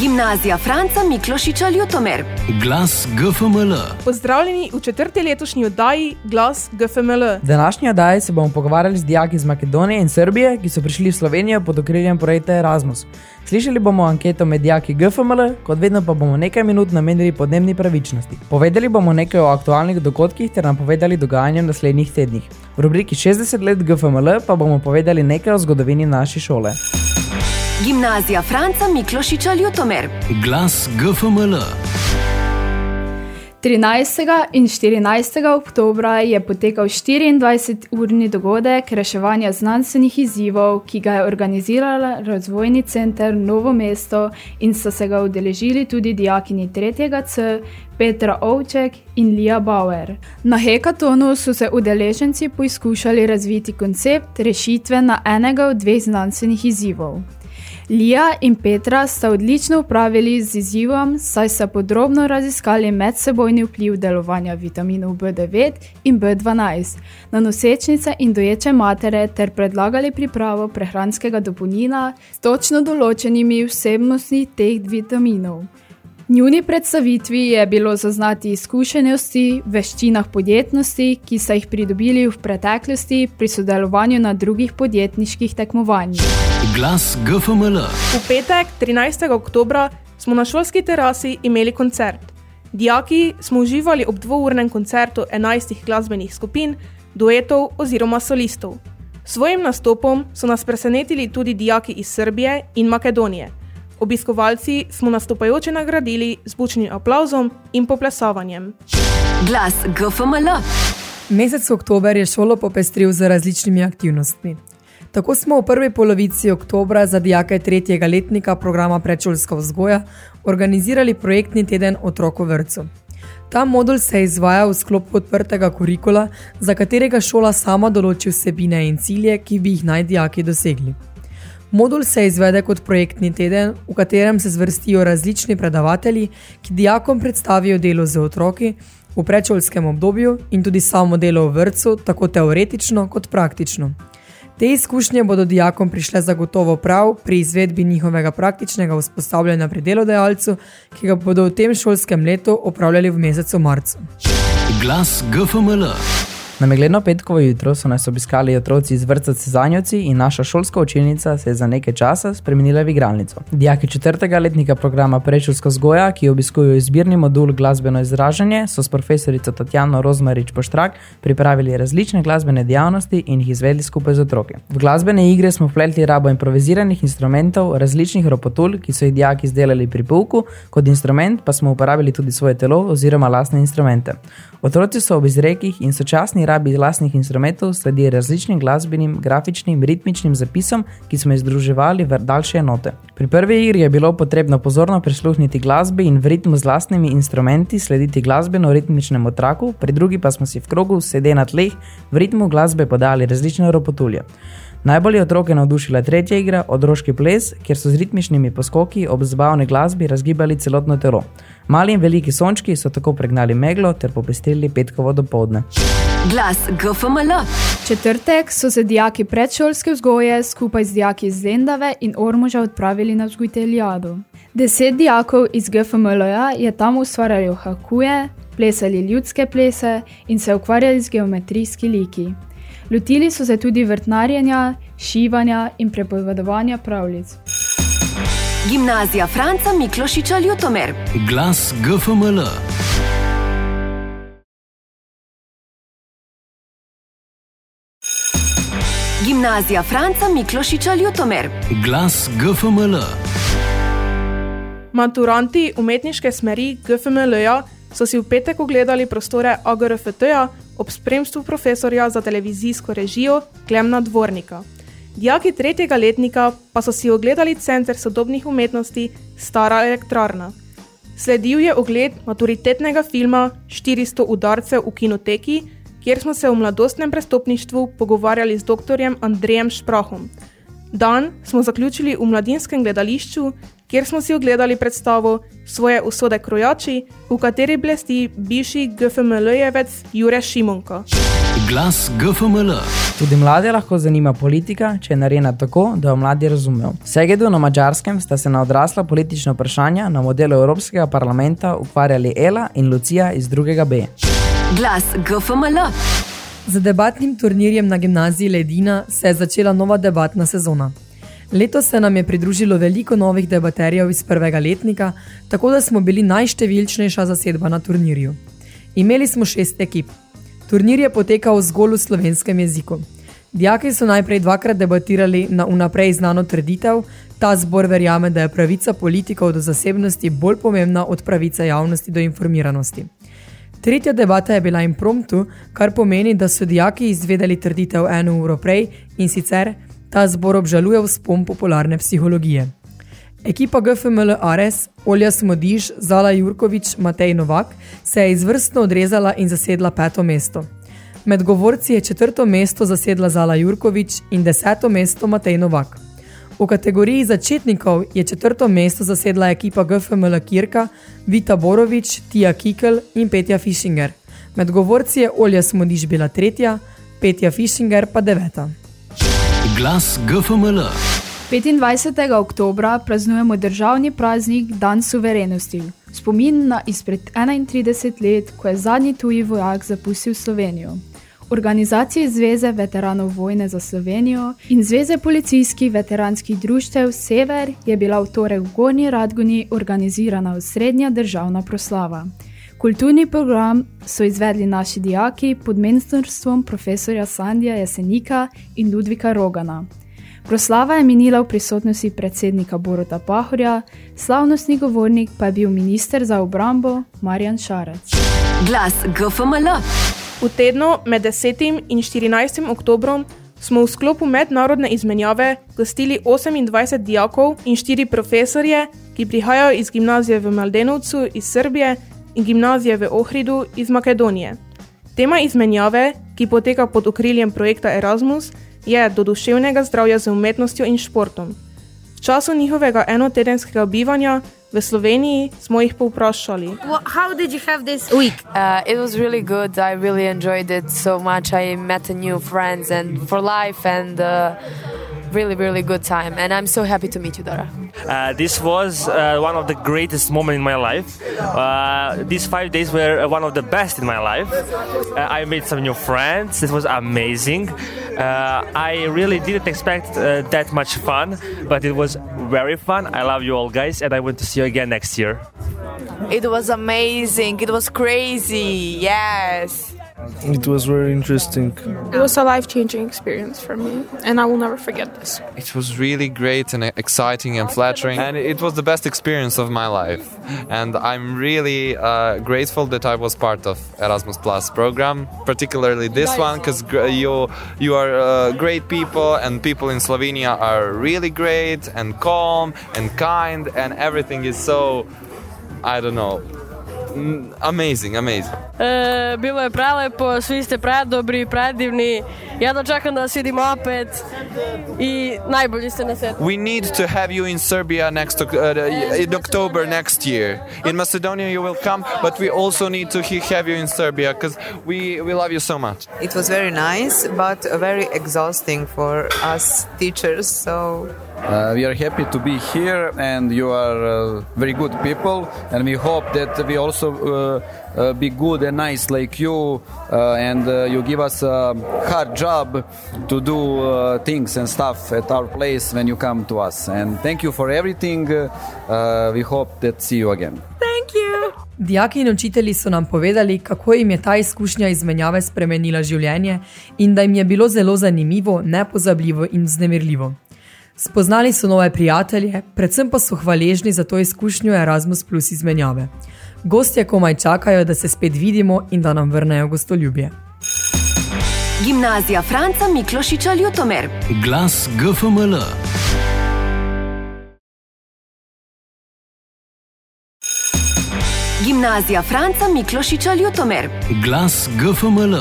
Gimnazija Franca Miklošiča Ljutomer. Glas GFML. Pozdravljeni v četrti letošnji oddaji Glas GFML. V današnji oddaji se bomo pogovarjali z dijaki iz Makedonije in Srbije, ki so prišli v Slovenijo pod okriljem projekta Erasmus. Slišali bomo anketo med dijaki GFML, kot vedno pa bomo nekaj minut namenili podnebni pravičnosti. Povedali bomo nekaj o aktualnih dogodkih ter nam povedali dogajanje v naslednjih tednih. V rubriki 60 let GFML pa bomo povedali nekaj o zgodovini naše šole. Gimnazija Franca Miklošiča Ljutomer. Glas GFML. 13. in 14. oktobra je potekal 24-urni dogodek reševanja znanstvenih izzivov, ki ga je organizirala Razvojni center Novo mesto in so se ga udeležili tudi dijakini 3. C. Petra Ovček in Lija Bauer. Na hekatonu so se udeleženci poizkušali razviti koncept rešitve na enega od dveh znanstvenih izzivov. Lija in Petra sta odlično upravili z izzivom, saj so podrobno raziskali medsebojni vpliv delovanja vitaminov B9 in B12 na nosečnice in doječe matere ter predlagali pripravo prehranskega dopolnila s točno določenimi vsebnostmi teh vitaminov. Njuni predstavitvi je bilo zaznati izkušenosti, veščinah podjetnosti, ki so jih pridobili v preteklosti pri sodelovanju na drugih podjetniških tekmovanjih. Glas GFML. V petek, 13. oktober, smo na šolski terasi imeli koncert. Dijaki smo uživali ob dvournem koncertu 11 glasbenih skupin, duetov oziroma solistov. S svojim nastopom so nas presenetili tudi dijaki iz Srbije in Makedonije. Obiskovalci smo nastopajoče nagradili z bučnim aplauzom in poplesavanjem. Glas GFML. Mesec oktober je šolo popestril z različnimi aktivnostmi. Tako smo v prvi polovici oktobra za dijake tretjega letnika programa predšolska vzgoja organizirali projektni teden otrok v vrtu. Ta modul se izvaja v sklopu odprtega kurikula, za katerega šola sama določi vsebine in cilje, ki bi jih naj dijaki dosegli. Modul se izvede kot projektni teden, v katerem se zvrstijo različni predavatelji, ki dijakom predstavijo delo z otroki v predšolskem obdobju in tudi samo delo v vrtu, tako teoretično kot praktično. Te izkušnje bodo dijakom prišle zagotovo prav pri izvedbi njihovega praktičnega vzpostavljanja pri delodajalcu, ki ga bodo v tem šolskem letu opravljali v mesecu marcu. Glas GFML. Na megledno petkovo jutro so nas obiskali otroci iz vrtca Cezanjoci in naša šolska učilnica se je za nekaj časa spremenila v igralnico. Dijaki četrtega letnika programa Prečulska vzgoja, ki obiskujo izbirni modul glasbeno izražanje, so s profesorico Tatjano Rozmarič Poštrak pripravili različne glasbene dejavnosti in jih izvedli skupaj z otroki. V glasbene igre smo vpletli rabo improviziranih instrumentov, različnih ropotul, ki so jih dijaki izdelali pri pouku, kot instrument pa smo uporabili tudi svoje telo oziroma lastne instrumente. Otroci so ob izrekih in sočasni rabi lastnih instrumentov sledili različnim glasbenim, grafičnim, ritmičnim zapisom, ki smo jih združevali v daljše enote. Pri prvi igri je bilo potrebno pozorno prisluhniti glasbi in v ritmu z lastnimi instrumenti slediti glasbeno-ritmičnemu traku, pri drugi pa smo si v krogu sede na tleh v ritmu glasbe podali različne ropotulje. Najbolj je otroke navdušila tretja igra, odroški ples, kjer so z ritmičnimi poskoki ob zabavni glasbi razgibali celotno telo. Mali in veliki sončki so tako pregnali meglo ter popestrili petkovo dopoledne. Glas GFML. Četrtek so se dijaki predšolske vzgoje skupaj z dijaki iz Lendave in Ormoža odpravili na vzgojiteljado. Deset dijakov iz GFML-ja je tam ustvarjali hakuje, plesali ljudske plese in se ukvarjali z geometrijski liki. Lotili so se tudi vrtnarjenja, šivanja in prepovedovanja pravljic. Gimnazija Franca Miklošiča Ljutomer. Glas GFML. Gimnazija Franca Miklošiča Ljutomer. Glas GFML. Maturanti umetniške smeri GFML-ja so si v petek ogledali prostore AGRFT-ja ob spremstvu profesorja za televizijsko režijo Klemna Dvornika. Dijaki tretjega letnika pa so si ogledali Center sodobnih umetnosti Stara elektrarna. Sledil je ogled maturitetnega filma 400 udarcev v kinoteki, kjer smo se v mladostnem prestopništvu pogovarjali z doktorjem Andrejem Šprahom. Dan smo zaključili v mladinskem gledališču, kjer smo si ogledali predstavo Svoje usode krojači, v kateri blesti bivši GFML-jevec Jure Šimonko. Glas GFML. Tudi mlade lahko zanima politika, če je narejena tako, da jo mladi razumejo. V Segedu na Mačarskem sta se na odrasla politična vprašanja na modelu Evropskega parlamenta ukvarjali Ela in Lucija iz 2. B. Glas GFML. Z debatnim turnirjem na gimnaziji Ledina se je začela nova debatna sezona. Letos se nam je pridružilo veliko novih debaterjev iz prvega letnika, tako da smo bili najštevilčnejša zasedba na turnirju. Imeli smo šest ekip. Turnir je potekal zgolj v slovenskem jeziku. Dijaki so najprej dvakrat debatirali na unaprej znano trditev, ta zbor verjame, da je pravica politikov do zasebnosti bolj pomembna od pravice javnosti do informiranosti. Tretja debata je bila impromptu, kar pomeni, da so dijaki izvedeli trditev eno uro prej in sicer ta zbor obžaluje vzpon popularne psihologije. Ekipa GFML Ares, Olja Smodiš, Zala Jurkovič, Matej Novak se je izvrstno odrezala in zasedla peto mesto. Med govorci je četrto mesto zasedla Zala Jurkovič in deseto mesto Matej Novak. V kategoriji začetnikov je četrto mesto zasedla ekipa GFML Kirka, Vita Borovič, Tija Kikel in Petja Fischinger. Med govorci je Olja Smodiš bila tretja, Petja Fischinger pa deveta. Glas GFML. 25. oktobra praznujemo državni praznik Dan suverenosti. Spomin na izpred 31 let, ko je zadnji tuji vojak zapustil Slovenijo. Organizacije Zveze veteranov vojne za Slovenijo in Zveze policijskih veteranskih društev Sever je bila v torek v Gornji Radguni organizirana osrednja državna proslava. Kulturni program so izvedli naši dijaki pod mentorstvom profesorja Sandija Jesenika in Ludvika Rogana. Proslava je minila v prisotnosti predsednika Borota Pahorja, slavnostni govornik pa je bil minister za obrambo Marjan Šarec. Glas GFML. V tednu med 10. in 14. oktobrom smo v sklopu mednarodne izmenjave gostili 28 dijakov in 4 profesorje, ki prihajajo iz gimnazije v Maldenovcu iz Srbije in gimnazije v Ohridu iz Makedonije. Tema izmenjave, ki poteka pod okriljem projekta Erasmus, je do duševnega zdravja z umetnostjo in športom. V času njihovega enotedenskega bivanja v Sloveniji smo jih povprašali. Well, how did you have this week? Uh, it was really good. I really enjoyed it so much. I met a new friends and for life and uh, really, really good time. And I'm so happy to meet you, Dara. Uh, this was uh, one of the greatest moments in my life. Uh, these five days were one of the best in my life. Uh, I made some new friends. It was amazing. Uh, I really didn't expect uh, that much fun, but it was very fun. I love you all, guys, and I want to see you again next year. It was amazing. It was crazy. Yes. It was very interesting. It was a life changing experience for me, and I will never forget this. It was really great and exciting and flattering, and it was the best experience of my life. And I'm really uh, grateful that I was part of Erasmus Plus program, particularly this one, because you you are uh, great people, and people in Slovenia are really great and calm and kind, and everything is so, I don't know, amazing, amazing. E, bilo je prelepo, svi ste predobri, predivni. Jedno čakam da vas vidim opet i najbolji ste na svetu. We need to have you in Serbia next uh, in October next year. In Macedonia you will come, but we also need to have you in Serbia because we we love you so much. It was very nice, but very exhausting for us teachers. So Uh, we are happy to be here, and you are uh, very good people, and we hope that we also uh, uh, be good and nice like you, uh, and uh, you give us a hard job to do uh, things and stuff at our place when you come to us. And thank you for everything. Uh, we hope that see you again. Thank you. Dijaki in učitelji so nam povedali, kako jim je ta izkušnja izmenjave spremenila življenje in da jim je bilo zelo zanimivo, nepozabljivo in vznemirljivo. Spoznali so nove prijatelje, predvsem pa so hvaležni za to izkušnjo Erasmus Plus izmenjave. Gostje komaj čakajo, da se spet vidimo in da nam vrnejo gostoljubje. Gimnazija Franca Miklošiča Ljutomer. Glas GFML. Gimnazija Franca Miklošiča Ljutomer. Glas GFML.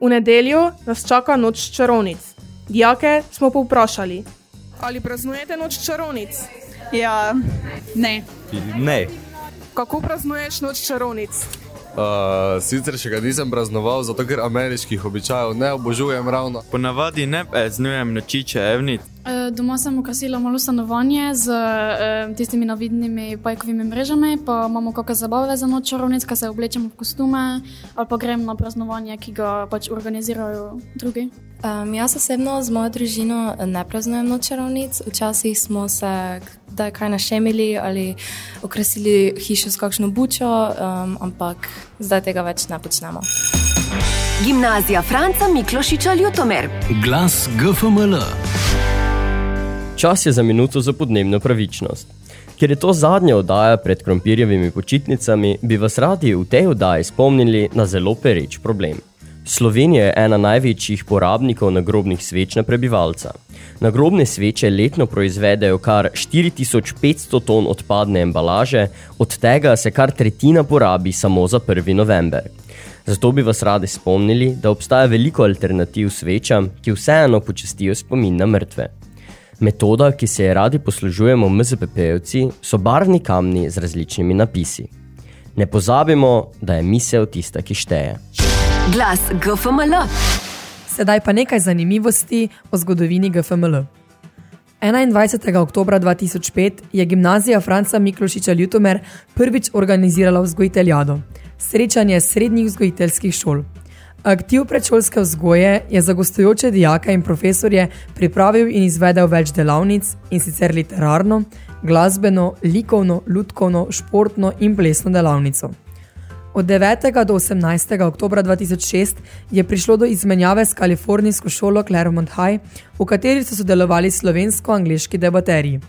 V nedeljo nas čaka noč čarovnic. Dijake smo povprašali, ali praznujete noč čarovnic? Ja, ne. Ne. Kako praznuješ noč čarovnic? Uh, sicer še ga nisem praznoval, zato ker ameriških običajev ne obožujem ravno. Ponavadi ne praznujem noči čevnic. E, Doma sem ukrasila malo stanovanje z e, tistimi navidnimi pajkovimi mrežami, pa imamo kakšne zabave za noč čarovnic, ki se oblečemo v kostume, ali pa grem na praznovanje, ki ga pač organizirajo drugi. Um, jaz osebno z mojo družino ne praznujem noč čarovnic. Včasih smo se kdaj kaj našemili ali okrasili hišo s kakšno bučo, um, ampak zdaj tega več ne počnemo. Gimnazija Franca Miklošiča Ljutomer. Glas GFML. Čas je za minuto za podnebno pravičnost. Ker je to zadnja oddaja pred krompirjevimi počitnicami, bi vas radi v tej oddaji spomnili na zelo pereč problem. Slovenija je ena največjih porabnikov nagrobnih sveč na prebivalca. Nagrobne sveče letno proizvedejo kar 4500 ton odpadne embalaže, od tega se kar tretjina porabi samo za 1. november. Zato bi vas radi spomnili, da obstaja veliko alternativ svečam, ki vseeno počestijo spomin na mrtve. Metoda, ki se je radi poslužujemo MZPP-evci, so barvni kamni z različnimi napisi. Ne pozabimo, da je misel tista, ki šteje. Glas GFML. Sedaj pa nekaj zanimivosti o zgodovini GFML. 21. oktober 2005 je gimnazija Franca Miklošiča Ljutomer prvič organizirala vzgojiteljado, srečanje srednjih vzgojiteljskih šol. Aktiv predšolske vzgoje je za gostujoče dijake in profesorje pripravil in izvedel več delavnic, in sicer literarno, glasbeno, likovno, lutkovno, športno in plesno delavnico. Od 9. do 18. oktobra 2006 je prišlo do izmenjave s kalifornijsko šolo Claremont High, v kateri so sodelovali slovensko-angliški debaterji.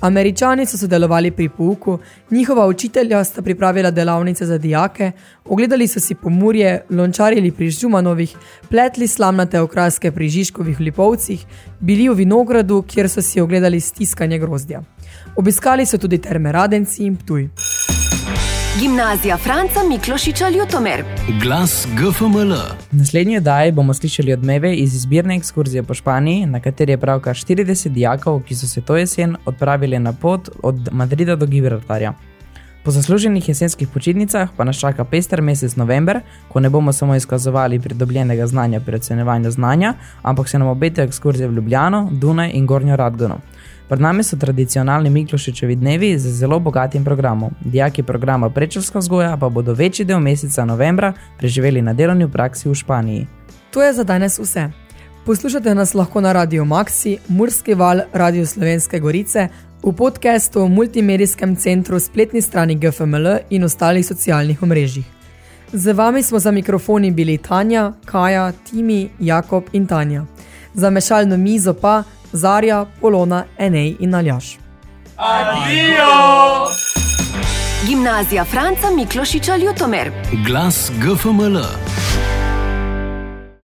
Američani so sodelovali pri pouku, njihova učitelja sta pripravila delavnice za dijake, ogledali so si pomurje, lončarili pri Žumanovih, pletli slamnate okraske pri Žižkovih lipovcih, bili v vinogradu, kjer so si ogledali stiskanje grozdja. Obiskali so tudi terme Radenci in Ptuj. Gimnazija Franca Miklošiča Ljutomer. Glas GFML. Naslednji oddaji bomo slišali odmeve iz izbirne ekskurzije po Španiji, na kateri je pravkar 40 dijakov, ki so se to jesen odpravili na pot od Madrida do Gibraltarja. Po zasluženih jesenskih počitnicah pa nas čaka pester mesec november, ko ne bomo samo izkazovali pridobljenega znanja pri ocenjevanju znanja, ampak se nam obetajo ekskurzije v Ljubljano, Dunaj in Gornjo Radgono. Pred nami so tradicionalni Miklošičevi dnevi z zelo bogatim programom. Dijaki programa Prečelska vzgoja pa bodo večji del meseca novembra preživeli na delovni praksi v Španiji. To je za danes vse. Poslušate nas lahko na Radio Maxi, Murski val, Radio Slovenske Gorice, v podkastu, multimedijskem centru, spletni strani GFML in ostalih socialnih omrežjih. Z vami smo za mikrofoni bili Tanja, Kaja, Timi, Jakob in Tanja. Za mešalno mizo pa Zarja, Polona, Enej in Aljaš. Adijo! Gimnazija Franca Miklošiča Ljutomer. Glas GFML.